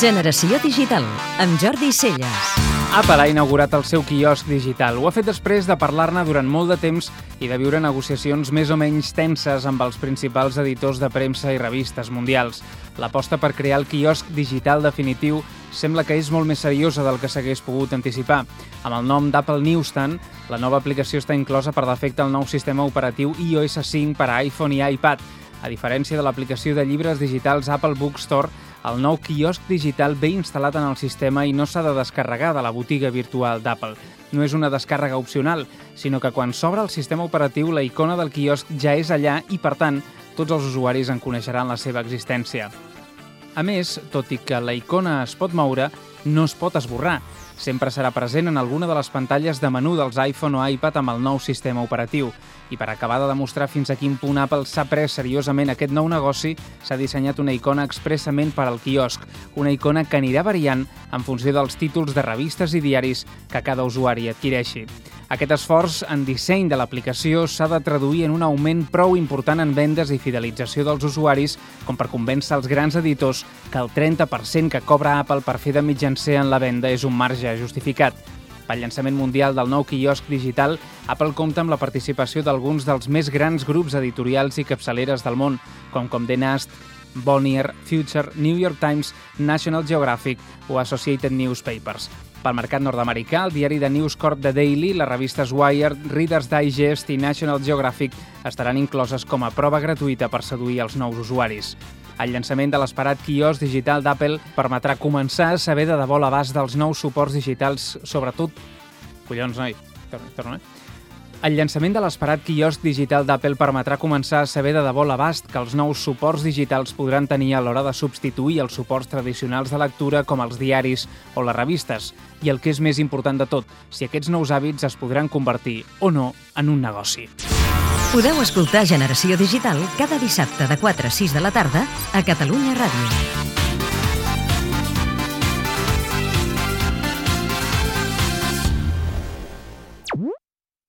Generació Digital, amb Jordi Celles. Apple ha inaugurat el seu quiosc digital. Ho ha fet després de parlar-ne durant molt de temps i de viure negociacions més o menys tenses amb els principals editors de premsa i revistes mundials. L'aposta per crear el quiosc digital definitiu sembla que és molt més seriosa del que s'hagués pogut anticipar. Amb el nom d'Apple Newsstand, la nova aplicació està inclosa per defecte al nou sistema operatiu iOS 5 per a iPhone i iPad. A diferència de l'aplicació de llibres digitals Apple Bookstore, el nou quiosc digital ve instal·lat en el sistema i no s'ha de descarregar de la botiga virtual d'Apple. No és una descàrrega opcional, sinó que quan s'obre el sistema operatiu la icona del quiosc ja és allà i, per tant, tots els usuaris en coneixeran la seva existència. A més, tot i que la icona es pot moure, no es pot esborrar. Sempre serà present en alguna de les pantalles de menú dels iPhone o iPad amb el nou sistema operatiu. I per acabar de demostrar fins a quin punt Apple s'ha pres seriosament aquest nou negoci, s'ha dissenyat una icona expressament per al quiosc, una icona que anirà variant en funció dels títols de revistes i diaris que cada usuari adquireixi. Aquest esforç en disseny de l'aplicació s'ha de traduir en un augment prou important en vendes i fidelització dels usuaris, com per convèncer els grans editors que el 30% que cobra Apple per fer de mitjancer en la venda és un marge justificat. Pel llançament mundial del nou quiosc digital, Apple compta amb la participació d'alguns dels més grans grups editorials i capçaleres del món, com Condé Nast, Bonnier, Future, New York Times, National Geographic o Associated Newspapers. Pel mercat nord-americà, el diari de News Corp The Daily, les revistes Wired, Reader's Digest i National Geographic estaran incloses com a prova gratuïta per seduir els nous usuaris. El llançament de l'esperat quiosc digital d'Apple permetrà començar a saber de debò l'abast dels nous suports digitals, sobretot... Collons, noi, torna, torna, eh? El llançament de l'esperat quiosc digital d'Apple permetrà començar a saber de debò l'abast que els nous suports digitals podran tenir a l'hora de substituir els suports tradicionals de lectura com els diaris o les revistes. I el que és més important de tot, si aquests nous hàbits es podran convertir o no en un negoci. Podeu escoltar Generació Digital cada dissabte de 4 a 6 de la tarda a Catalunya Ràdio.